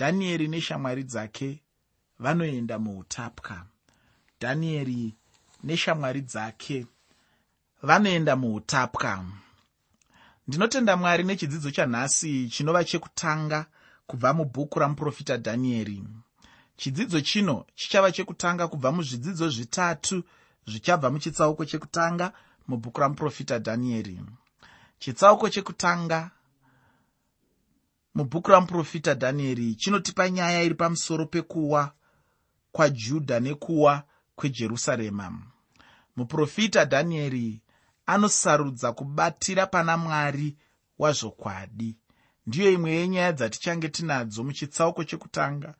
dhanieri neshamwari dzake vanoenda muutapwa. Dhanieri neshamwari dzake vanoenda muutapwa. Ndinotenda mwari nechidzidzo chanhasi chinova chekutanga kubva mubhuku ramuprofita dhanieri chidzidzo chino chichava chekutanga kubva muzvidzidzo zvitatu zvichabva muchitsauko chekutanga mubhuku ramuprofita dhanieri chitsauko chekutanga mubhuku ramuprofita dhanieri chinotipa nyaya iri pamusoro pekuwa kwajudha nekuwa kwejerusarema. Muprofita dhanieri anosarudza kubatira pana mwari wazvokwadi. Ndiyo imwe yenyaya dzatichange tinadzo muchitsauko chekutanga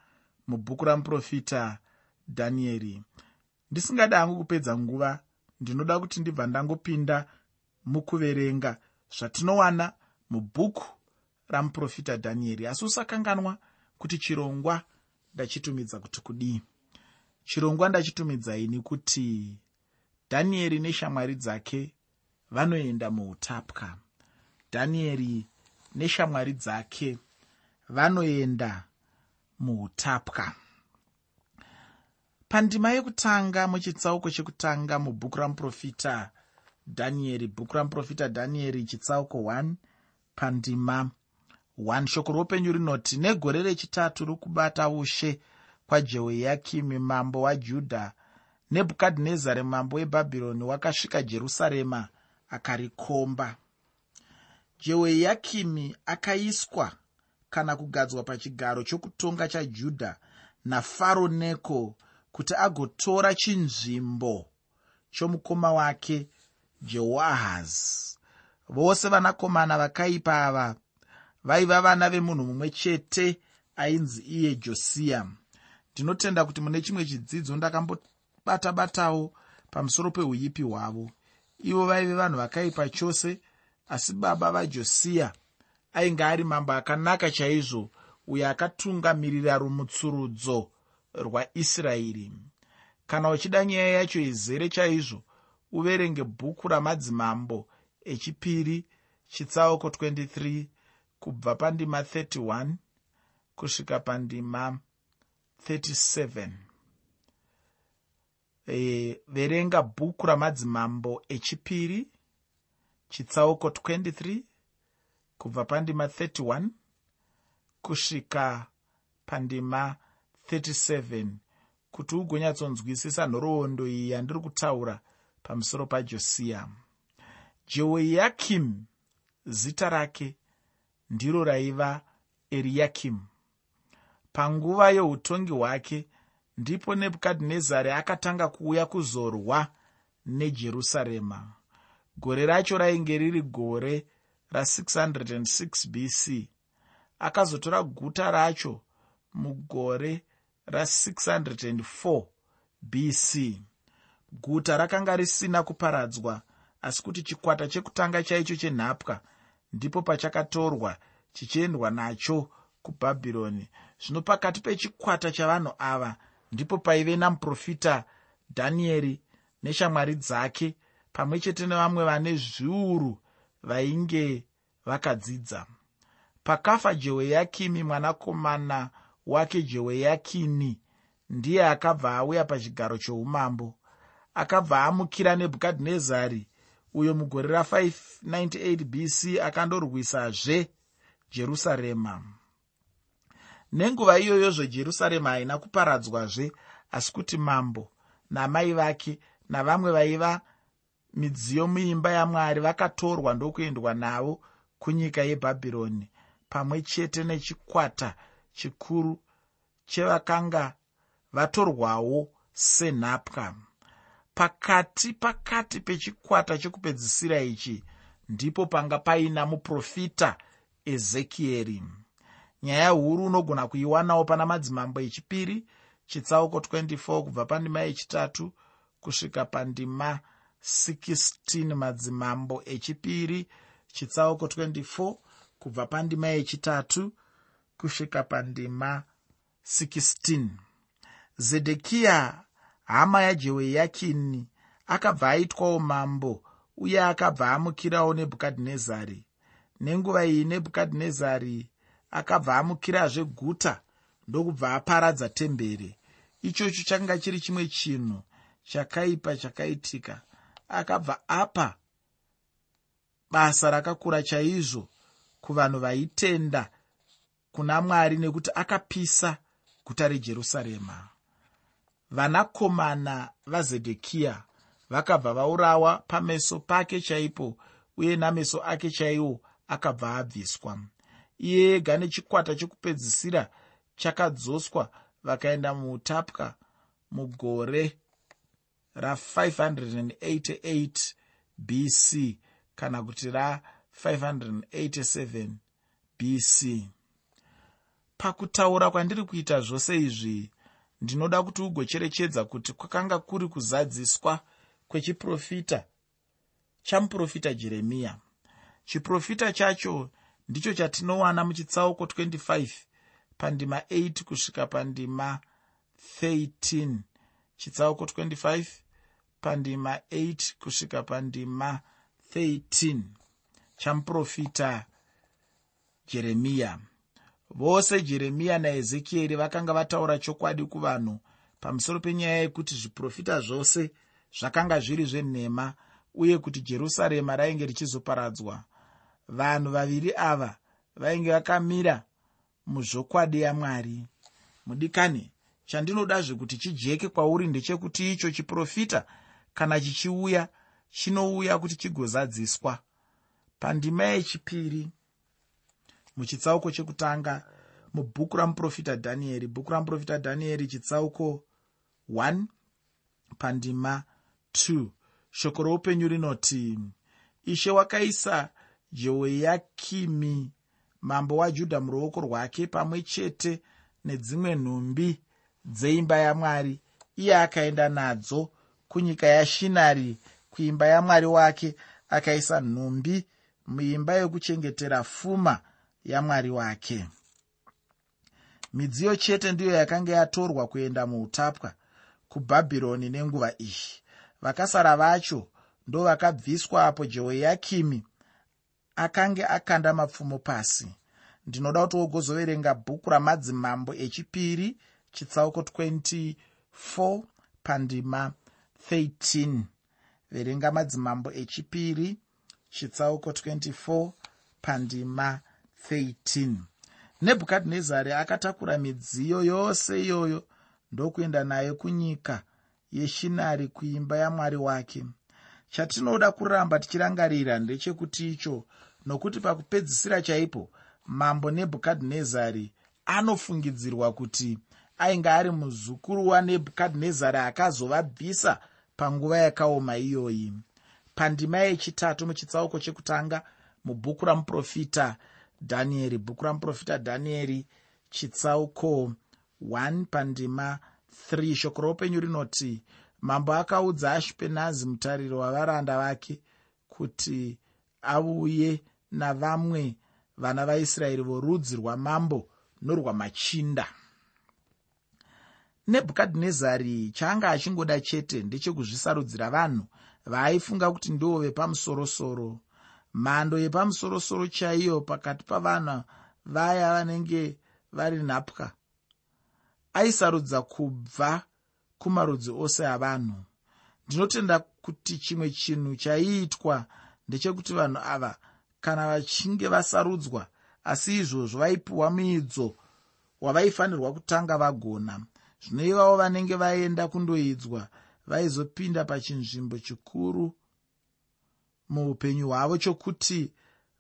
mubhuku ramuprofita dhanieri ndisingada hangu kupedza nguva ndinoda kuti ndibva ndangopinda mukuverenga zvatinowana mubhuku ramuprofita dhanieri. Asi usakanganwa kuti chirongwa ndachitumidza kuti kudii? Chirongwa ndachitumidzaini kuti dhanieri neshamwari dzake vanoenda muutapwa. Dhanieri neshamwari dzake vanoenda muutapwa. Pandima yekutanga muchitsauko chekutanga mubhuku ramuprofita dhanieri. Bhuku ramuprofita dhanieri chitsauko 1 pandima 1 shoko roupenyu rinoti negore rechitatu rokubata ushe kwajehoyakimi mambo wajudha nebhukadhinezari mambo webhabhironi wakasvika jerusarema akarikomba. Jehoyakimi akaiswa kana kugadzwa pachigaro chokutonga chajudha nafaro neko kuti agotora chinzvimbo chomukoma wake jehoahazi vose vanakomana vakaipa ava vaiva vana vemunhu mumwe chete ainzi iye josiya ndinotenda kuti mune chimwe chidzidzo ndakambobata batawo pamusoro peuipi hwavo. Ivo vaive vanhu vakaipa chose asi baba vajosiya ainge ari mambo akanaka chaizvo uyo akatungamirira rumutsurudzo rwaisraeri. Kana uchida nyaya yacho izere chaizvo uverenge bhuku ramadzimambo echipiri chitsauko 23 kubva pandima 31 kusvika pandima 37 e, verenga bhuku ramadzimambo echipiri chitsauko 23 kubva pandima 31 kusvika pandima 37 kuti ugonyatsonzwisisa nhoroondo iyi yandiri kutaura pamusoro pajosiya jehoyakim zita rake ndiro raiva eriyakim panguva youtongi hwake ndipo nebhukadhinezari akatanga kuuya kuzorwa nejerusarema. Gore racho rainge riri gore ra606 bc akazotora guta racho mugore ra604 bc guta rakanga risina kuparadzwa asi kuti chikwata chekutanga chaicho chenhapwa ndipo pachakatorwa chichiendwa nacho kubhabhironi. Zvino pakati pechikwata chavanhu ava ndipo paive namuprofita dhanieri neshamwari dzake pamwe chete nevamwe vane zviuru vainge vakadzidza. Pakafa jehoyakimi mwanakomana wake jehoyakini ndiye akabva auya pachigaro choumambo. Akabva amukira nebhukadhinezari uyo mugore ra598 bc akandorwisazve jerusarema nenguva iyoyozvo jerusarema haina kuparadzwazve asi kuti mambo namai vake navamwe vaiva midziyo muimba yamwari vakatorwa ndokuendwa navo kunyika yebhabhironi pamwe chete nechikwata chikuru chevakanga vatorwawo senhapwa pakati pakati pechikwata chokupedzisira ichi ndipo panga paina muprofita ezekieri nyaya huru unogona kuiwanawo pana madzimambo echipiri chitsauko 24 kubva pandima yechitatu kusvika pandima 16 madzimambo echipiri chitsauko 24 kubva pandima yechitatu kusvika pandima 16 zedhekiya hama yajehoyakini akabva aitwawo mambo uye akabva amukirawo nebhukadhinezari. Nenguva iyi nebhukadhinezari akabva amukirazve guta ndokubva aparadza temberi. Ichocho changa chiri chimwe chinhu chakaipa chakaitika. Akabva apa basa rakakura chaizvo kuvanhu vaitenda kuna mwari nekuti akapisa guta rejerusarema vanakomana vazedhekiya vakabva vaurawa pameso pake chaipo uye nameso ake chaiwo akabva abviswa. Iye ega nechikwata chokupedzisira chakadzoswa vakaenda muutapwa mugore ra588 bc kana kuti ra587 bc pakutaura kwandiri kuita zvose izvi ndinoda kuti ugocherechedza kuti kwakanga kuri kuzadziswa kwechiprofita chamuprofita jeremiya chiprofita chacho ndicho chatinowana muchitsauko 25 pandima 8 kusvika pandima 13 chitsauko 25 pandima 8 kusvika pandima 13 chamuprofita jeremiya vose jeremiya naezekieri vakanga vataura chokwadi kuvanhu pamusoro penyaya yekuti zviprofita zvose zvakanga zviri zvenhema uye kuti jerusarema rainge richizoparadzwa. Vanhu vaviri ava vainge vakamira muzvokwadi yamwari. Mudikani chandinodazve kuti chijeke kwauri ndechekuti icho chiprofita kana chichiuya chinouya kuti chigozadziswa. Pandima yechipiri muchitsauko chekutanga mubhuku ramuprofita dhanieri. Bhuku ramuprofita dhanieri chitsauko 1 pandima 2 shoko roupenyu rinoti ishe wakaisa jehoyakimi mambo wajudha muruoko rwake pamwe chete nedzimwe nhumbi dzeimba yamwari. Iye akaenda nadzo kunyika yashinari kuimba yamwari wake akaisa nhumbi muimba yokuchengetera fuma yamwari wake. Midziyo chete ndiyo yakanga yatorwa kuenda muutapwa kubhabhironi nenguva iyi. Vakasara vacho ndo vakabviswa apo jehoyakimi akange akanda mapfumo pasi. Ndinoda kuti wogozoverenga bhuku ramadzimambo echipiri chitsauko 24 pandima 13 verenga madzimambo echipiri chitsauko 24 pandima 13 nebhukadhinezari akatakura midziyo yose iyoyo ndokuenda nayo kunyika yeshinari kuimba yamwari wake. Chatinoda kuramba tichirangarira ndechekuti icho nokuti pakupedzisira chaipo mambo nebhukadhinezari anofungidzirwa kuti ainge ari muzukuru wanebhukadhinezari akazovabvisa panguva yakaoma iyoyi. Pandima yechitatu muchitsauko chekutanga mubhuku ramuprofita dhanieri bhuku ramuprofita dhanieri chitsauko 1 pandima 3 shoko roupenyu rinoti mambo akaudza ashipenazi mutariro wavaranda vake kuti auye navamwe vana vaisraeri vorudzi rwamambo norwamachinda. Nebhukadhinezari chaanga achingoda chete ndechekuzvisarudzira vanhu vaaifunga kuti ndivo vepamusorosoro mhando yepamusorosoro chaiyo pakati pavanhu vaya vanenge vari nhapwa. Aisarudza kubva kumarudzi ose avanhu. Ndinotenda kuti chimwe chinhu chaiitwa ndechekuti vanhu ava kana vachinge vasarudzwa asi izvozvo vaipiwa muidzo wavaifanirwa kutanga vagona. Zvino ivavo vanenge vaenda kundoidzwa vaizopinda pachinzvimbo chikuru muupenyu hwavo chokuti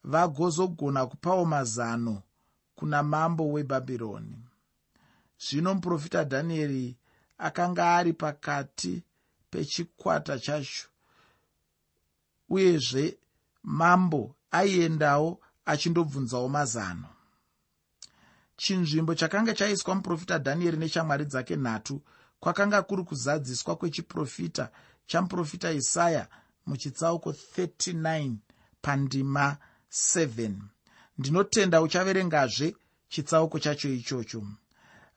vagozogona kupawo mazano kuna mambo webhabhironi. Zvino muprofita dhanieri akanga ari pakati pechikwata chacho uyezve mambo aiendawo achindobvunzawo mazano. Chinzvimbo chakanga chaiswa muprofita dhanieri neshamwari dzake nhatu kwakanga kuri kuzadziswa kwechiprofita chamuprofita isaya muchitsauko 39 pandima 7 ndinotenda uchaverengazve chitsauko chacho ichocho.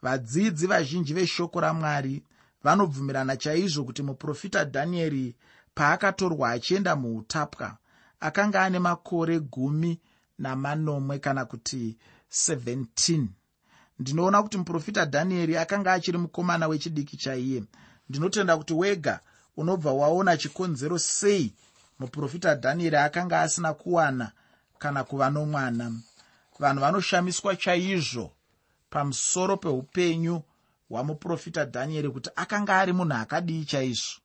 Vadzidzi vazhinji veshoko ramwari vanobvumirana chaizvo kuti muprofita dhanieri paakatorwa achienda muutapwa akanga ane makore gumi namanomwe kana kuti 17 ndinoona kuti muprofita dhanieri akanga achiri mukomana wechidiki chaiye. Ndinotenda kuti wega unobva waona chikonzero sei muprofita dhanieri akanga asina kuwana kana kuva nomwana. Vanhu vanoshamiswa chaizvo pamusoro peupenyu hwamuprofita dhanieri kuti akanga ari munhu akadii chaizvo.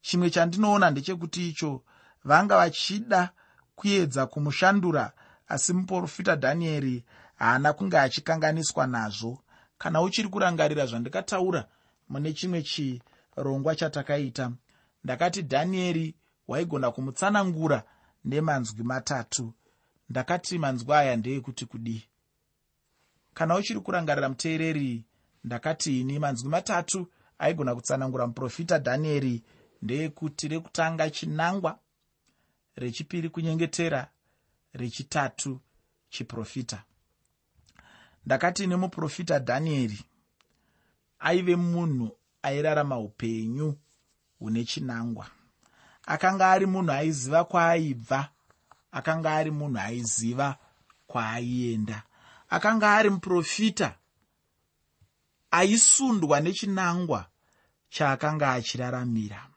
Chimwe chandinoona ndechekuti icho vanga vachida kuedza kumushandura asi muprofita dhanieri haana kunge achikanganiswa nazvo. Kana uchiri kurangarira zvandikataura mune chimwe chirongwa chatakaita. Ndakati dhanieri waigona kumutsanangura nemanzwi matatu. Ndakati manzwi aya ndeekuti kudii? Kana uchiri kurangarira muteereri ndakati ini manzwi matatu aigona kutsanangura muprofita dhanieri ndeekuti rekutanga chinangwa rechipiri kunyengetera rechitatu chiprofita. Ndakati nemuprofita dhanieri aive munhu airarama upenyu hune chinangwa. Akanga ari munhu aiziva kwaaibva akanga ari munhu aiziva kwaaienda. Akanga ari muprofita aisundwa nechinangwa chaakanga achiraramira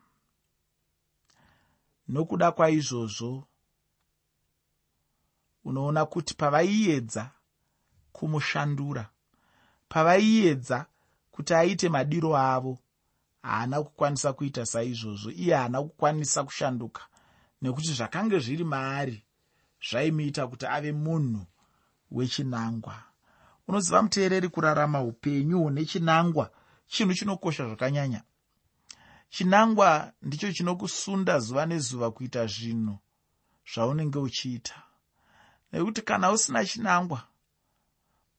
nokuda kwaizvozvo unoona kuti pavaiedza kumushandura pavaiedza kuti aite madiro avo. Haana kukwanisa kuita saizvozvo iye haana kukwanisa kushanduka. Nekuti zvakange zviri maari zvaimuita kuti ave munhu wechinangwa. Unoziva muteereri kurarama upenyu hune chinangwa? Chinhu chinokosha zvakanyanya. Chinangwa ndicho chinokusunda zuva nezuva kuita zvinhu zvaunenge uchiita. Nekuti kana usina chinangwa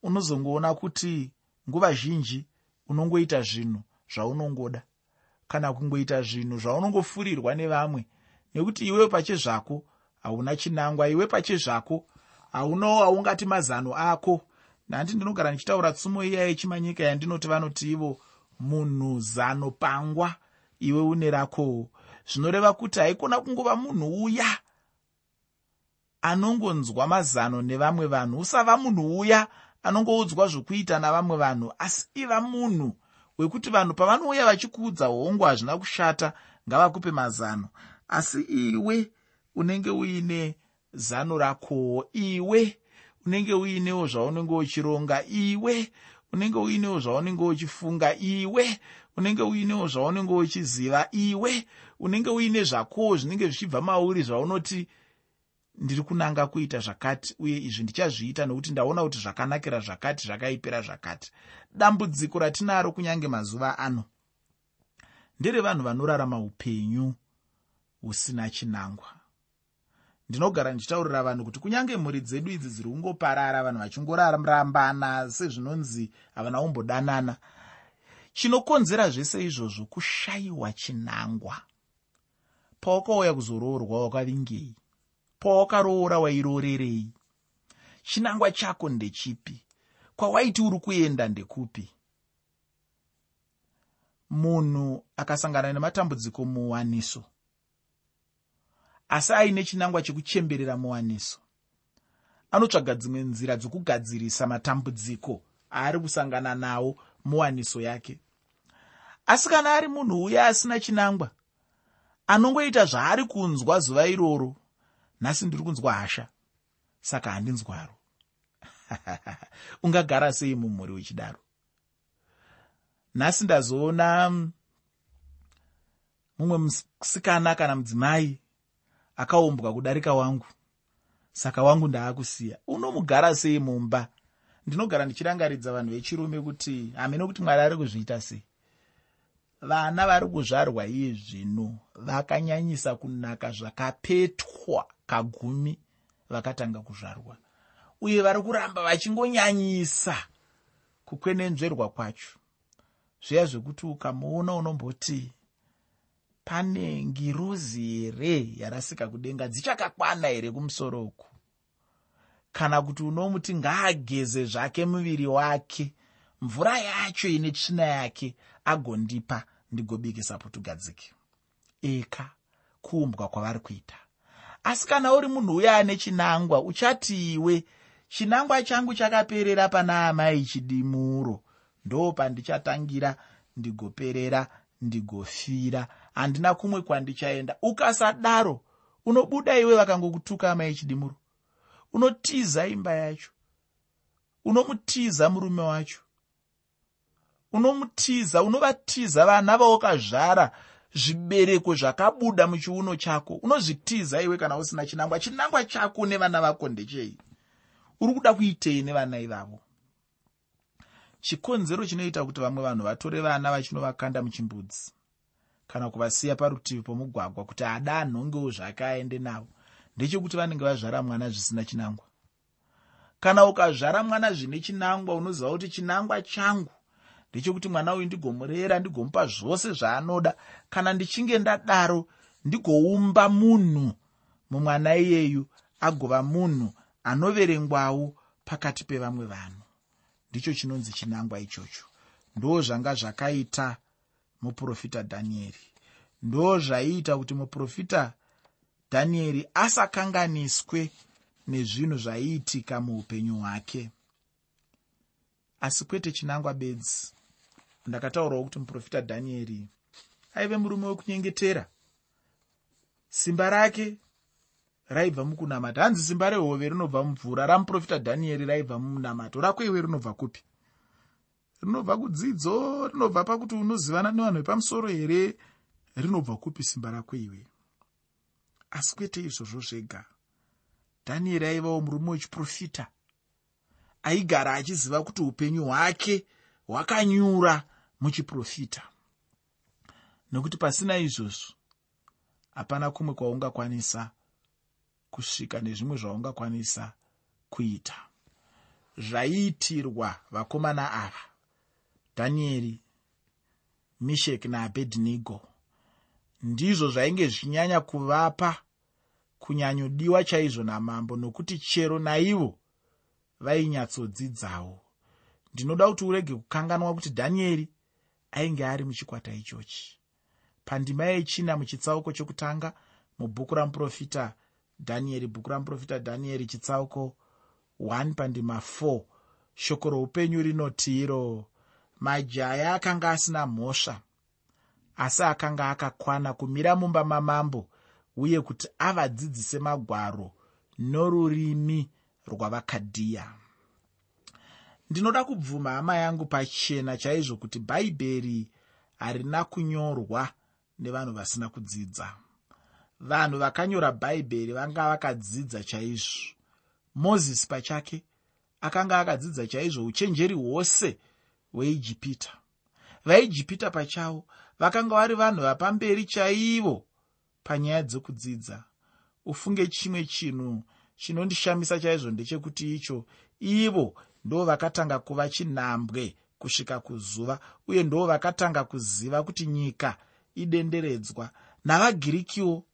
unozongoona kuti nguva zhinji unongoita zvinhu zvaunongoda kana kungoita zvinhu zvaunongofurirwa nevamwe. Nekuti iwe pachezvako hauna chinangwa iwe pachezvako haunawo aungati mazano ako. Nandi ndinogara ndichitaura tsumo iya yechimanyika yandinoti vanoti ivo munhu zano pangwa iwe une rakowo zvinoreva kuti haikona kungova munhu uya anongonzwa mazano nevamwe vanhu. Usava munhu uya anongoudzwa zvokuita navamwe vanhu asi iva munhu wekuti vanhu pavanouya vachikuudza hongu hazvina kushata ngavakupe mazano. Asi iwe unenge uine zano rakowo iwe unenge uinewo zvaunenge uchironga iwe unenge uinewo zvaunenge uchifunga iwe unenge uinewo zvaunenge uchiziva iwe unenge uine zvakowo zvinenge zvichibva mauri zvaunoti ndiri kunanga kuita zvakati uye izvi ndichazviita nokuti ndaona kuti zvakanakira zvakati zvakaipira zvakati. Dambudziko ratinaro kunyange mazuva ano nderevanhu vanorarama upenyu husina chinangwa. Ndinogara ndichitaurira vanhu kuti kunyange mhuri dzedu idzi dziri kungoparara vanhu vachingorarambana sezvinonzi havana umbodanana chinokonzera zvese izvozvo kushayiwa chinangwa. Pawakauya kuzoroorwa wakavingei pawakaroora wairoorerei chinangwa chako ndechipi? Kwawaiti uri kuenda ndekupi? Munhu akasangana nematambudziko muwaniso. Asi aine chinangwa chekuchemberera muwaniso. Anotsvaga dzimwe nzira dzokugadzirisa matambudziko aari kusangana nawo muwaniso yake. Asi kana ari munhu uya asina chinangwa anongoita zvaari kunzwa zuva iroro nhasi ndiri kunzwa hasha saka handinzwaro ungagara sei mumhuri wechidaro? Nhasi ndazoona mumwe musikana kana mudzimai akaumbwa kudarika wangu saka wangu ndaakusiya. Unomugara sei mumba? Ndinogara ndichirangaridza vanhu vechirume kuti hamene kuti mwari ari kuzviita sei vana vari kuzvarwa iye zvino vakanyanyisa kunaka zvakapetwa kagumi vakatanga kuzvarwa. Uye vari kuramba vachingonyanyisa kukwenenzverwa kwacho. Zviya zvekuti ukamuona unomboti pane ngiruzi here yarasika kudenga? Dzichakakwana here kumusoro uku? Kana kuti unomuti ngaageze zvake muviri wake mvura yacho ine tsvina yake agondipa ndigobikisa putugadzike eka kuumbwa kwavari kuita. Asi kana uri munhu uya ane chinangwa uchati iwe chinangwa changu chakaperera pana amai chidimuro. Ndo pandichatangira ndigoperera ndigofira. Handina kumwe kwandichaenda. Ukasadaro unobuda iwe vakangokutuka amai chidimuro. Unotiza imba yacho. Unomutiza murume wacho unomutiza unovatiza vana vaukazvara zvibereko zvakabuda muchiuno chako. Unozvitiza iwe kana usina chinangwa. Chinangwa chako nevana vako ndechei? Uri kuda kuitei nevana ivavo? Chikonzero chinoita kuti vamwe vanhu vatore vana vachinovakanda muchimbudzi kana kuvasiya parutivi pomugwagwa kuti ada anhongewo zvake aende navo ndechekuti vanenge vazvara mwana zvisina chinangwa. Kana ukazvara mwana zvine chinangwa unoziva kuti chinangwa changu ndechekuti mwana uyu ndigomurera ndigomupa zvose zvaanoda. Kana ndichinge ndadaro ndigoumba munhu mumwana iyeyu agova munhu anoverengwawo pakati pevamwe vanhu. Ndicho chinonzi chinangwa ichocho. Ndo zvanga zvakaita muprofita dhanieri. Ndo zvaiita kuti muprofita dhanieri asakanganiswe nezvinhu zvaiitika muupenyu hwake. Asi kwete chinangwa bedzi ndakataurawo kuti muprofita dhanieri aive murume wekunyengetera. Simba rake raibva mukunamata. Hanzi simba rehove rinobva mumvura ramuprofita dhanieri raibva mumunamato. Rako iwe rinobva kupi? Rinobva kudzidzo rinobva pakuti unozivana nevanhu vepamusoro here? Rinobva kupi simba rako iwe? Asi kwete izvozvo zvega. Dhanieri aivawo murume wechiprofita. Aigara achiziva kuti upenyu hwake hwakanyura muchiprofita. Nokuti pasina izvozvo hapana kumwe kwaungakwanisa kusvika nezvimwe zvaungakwanisa kuita. Zvaiitirwa vakomana ava dhanieri misheki naabhedhnigo ndizvo zvainge zvichinyanya kuvapa kunyanyodiwa chaizvo namambo nokuti chero naivo vainyatsodzidzawo. Ndinoda kuti urege kukanganwa kuti dhanieri ainge ari muchikwata ichochi. Pandima yechina muchitsauko chokutanga mubhuku ramuprofita dhanieri bhuku ramuprofita dhanieri chitsauko 1 pandima 4 shoko roupenyu rinoti iro majaya akanga asina mhosva asi akanga akakwana kumira mumba mamambo uye kuti avadzidzise magwaro norurimi rwavakadhiya ndinoda kubvuma hama yangu pachena chaizvo kuti bhaibheri harina kunyorwa nevanhu vasina kudzidza. Vanhu vakanyora bhaibheri vanga vakadzidza chaizvo. Mozisi pachake akanga akadzidza chaizvo uchenjeri hwose hweijipita. Vaijipita pachavo vakanga vari vanhu vapamberi chaivo panyaya dzekudzidza. Ufunge chimwe chinhu chinondishamisa chaizvo ndechekuti icho ivo ndo vakatanga kuva chinhambwe kusvika kuzuva uye ndo vakatanga kuziva kuti nyika idenderedzwa. Navagirikiwo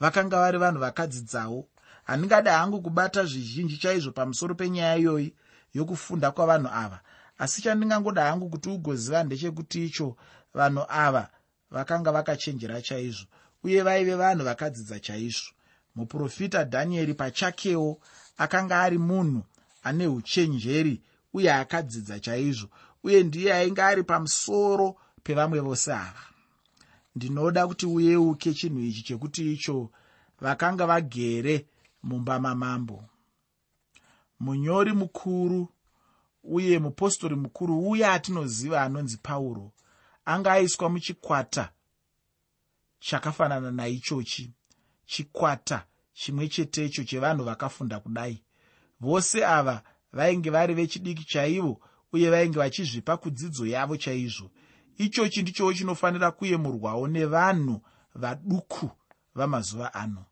vakanga vari vanhu vakadzidzawo handingada hangu kubata zvizhinji chaizvo pamusoro penyaya iyoyi yokufunda kwavanhu ava asi chandingangoda hangu kuti ugoziva ndechekuti icho vanhu ava vakanga vakachenjera chaizvo uye vaive vanhu vakadzidza chaizvo. Muprofita dhanieri pachakewo akanga ari munhu ane uchenjeri uye akadzidza chaizvo uye ndiye ainge ari pamusoro pevamwe vose ava. Ndinoda kuti uyeuke chinhu ichi chekuti icho vakanga vagere mumba mamambo munyori mukuru uye mupostori mukuru uye atinoziva anonzi pauro anga aiswa muchikwata chakafanana naichochi chikwata chimwe chetecho chevanhu vakafunda kudai vose ava vainge vari vechidiki chaivo uye vainge vachizvipa kudzidzo yavo chaizvo. Ichochi ndichowo chinofanira kuyemurwawo nevanhu vaduku vamazuva ano.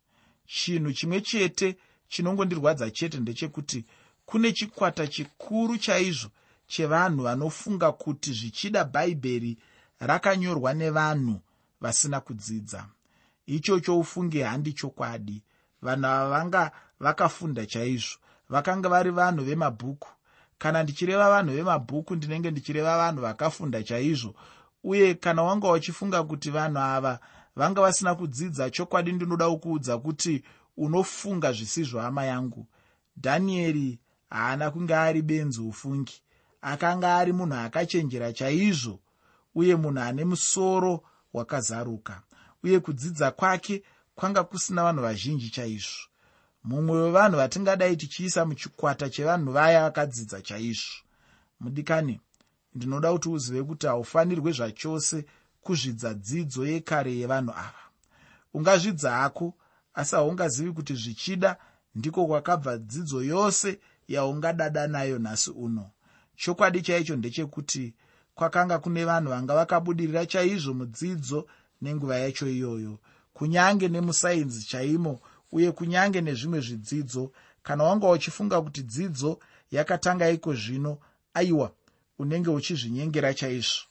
Chinhu chimwe chete chinongondirwadza chete ndechekuti kune chikwata chikuru chaizvo chevanhu vanofunga kuti zvichida bhaibheri rakanyorwa nevanhu vasina kudzidza. Ichocho ufunge handi chokwadi. Vanhu ava vanga vakafunda chaizvo vakanga vari vanhu vemabhuku. Kana ndichireva vanhu vemabhuku ndinenge ndichireva vanhu vakafunda chaizvo. Uye kana wanga uchifunga kuti vanhu ava vanga vasina kudzidza chokwadi ndinoda kuudza kuti unofunga zvisizvo hama yangu. Dhanieri haana kunge ari benzi ufungi. Akanga ari munhu akachenjera chaizvo uye munhu ane musoro wakazaruka. Uye kudzidza kwake kwanga kusina vanhu vazhinji chaizvo mumwe wevanhu vatingadai tichiisa muchikwata chevanhu vaya vakadzidza chaizvo. Mudikani ndinoda kuti uzive kuti haufanirwe zvachose kuzvidza dzidzo yekare yevanhu ava. Ungazvidza hako asi haungazivi kuti zvichida ndiko kwakabva dzidzo yose yaungadada nayo nhasi uno. Chokwadi chaicho ndechekuti kwakanga kune vanhu vanga vakabudirira chaizvo mudzidzo nenguva yacho iyoyo. Kunyange nemusainzi chaimo uye kunyange nezvimwe zvidzidzo kana wanga uchifunga kuti dzidzo yakatanga iko zvino aiwa unenge uchizvinyengera chaizvo.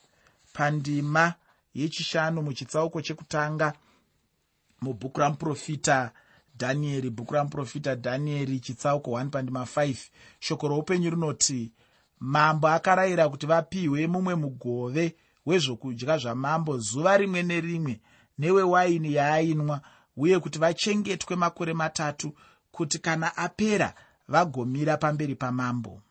Pandima yechishanu muchitsauko chekutanga mubhuku ramuprofita dhanieri bhuku ramuprofita dhanieri chitsauko 1 pandima 5 shoko roupenyu rinoti mambo akarayira kuti vapihwe mumwe mugove wezvokudya zvamambo zuva rimwe nerimwe newewaini yaainwa uye kuti vachengetwe makore matatu kuti kana apera vagomira pamberi pamambo.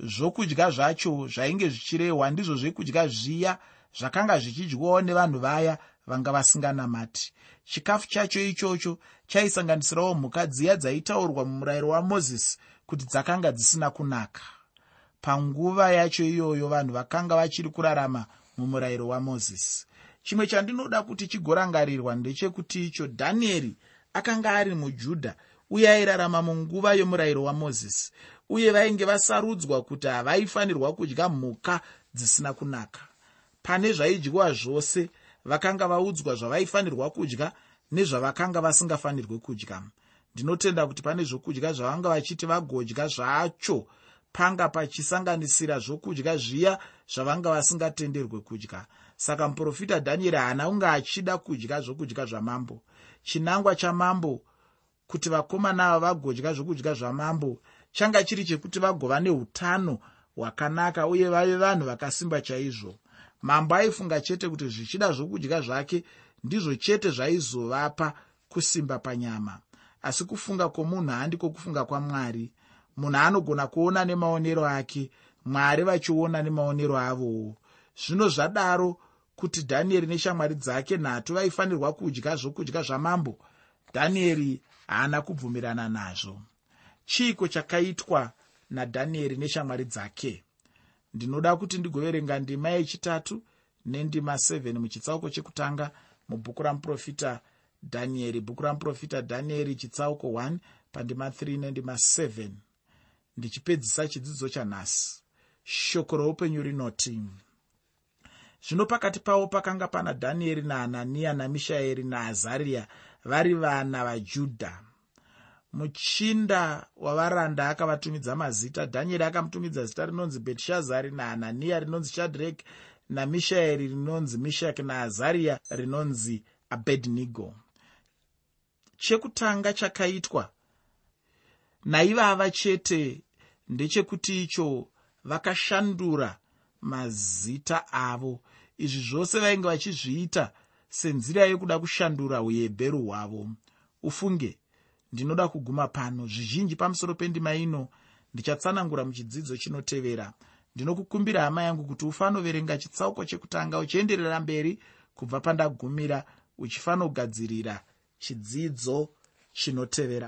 Zvokudya zvacho zvainge zvichirehwa ndizvo zvekudya zviya zvakanga zvichidyiwawo nevanhu vaya vanga vasinganamati. Chikafu chacho ichocho chaisanganisirawo mhuka dziya dzaitaurwa mumurayiro wamozisi kuti dzakanga dzisina kunaka. Panguva yacho iyoyo vanhu vakanga vachiri kurarama mumurayiro wamozisi chimwe chandinoda kuti chigorangarirwa ndechekuti icho dhanieri akanga ari mujudha uye airarama munguva yomurayiro wamozisi uye vainge vasarudzwa kuti havaifanirwa kudya mhuka dzisina kunaka. Pane zvaidyiwa zvose vakanga vaudzwa zvavaifanirwa kudya nezvavakanga vasingafanirwi kudya. Ndinotenda kuti pane zvokudya zvavanga vachiti vagodya zvacho panga pachisanganisira zvokudya zviya zvavanga vasingatenderwe kudya saka muprofita dhanieri haana kunge achida kudya zvokudya zvamambo. Chinangwa chamambo kuti vakomana ava vagodya zvokudya zvamambo changa chiri chekuti vagova neutano hwakanaka uye vave vanhu vakasimba chaizvo. Mambo aifunga chete kuti zvichida zvokudya zvake ndizvo chete zvaizovapa kusimba panyama. Asi kufunga kwomunhu handiko kufunga kwamwari. Munhu anogona kuona nemaonero ake mwari vachiona nemaonero avowo. Zvino zvadaro kuti dhanieri neshamwari dzake nhatu vaifanirwa kudya zvokudya zvamambo dhanieri haana kubvumirana nazvo. Chiiko chakaitwa nadhanieri neshamwari dzake? Ndinoda kuti ndigoverenga ndima yechitatu nendima 7 muchitsauko chekutanga mubhuku ramuprofita dhanieri bhuku ramuprofita dhanieri chitsauko 1 pandima 3 nendima 7 ndichipedzisa chidzidzo chanhasi. Shoko roupenyu rinoti zvino pakati pavo pakanga pana dhanieri nahananiya namishaeri naazariya vari vana vajudha. Muchinda wavaranda akavatumidza mazita dhanieri akamutumidza zita rinonzi betishazari nahananiya rinonzi shadhrek namishaeri rinonzi mishaki naazariya rinonzi abednigo chekutanga chakaitwa naivava chete ndechekuti icho vakashandura mazita avo. Izvi zvose vainge vachizviita senzira yekuda kushandura uhebheru hwavo. Ufunge ndinoda kuguma pano. Zvizhinji pamusoro pendima ino ndichatsanangura muchidzidzo chinotevera. Ndinokukumbira hama yangu kuti ufanoverenga chitsauko chekutanga uchienderera mberi kubva pandagumira uchifanogadzirira chidzidzo chinotevera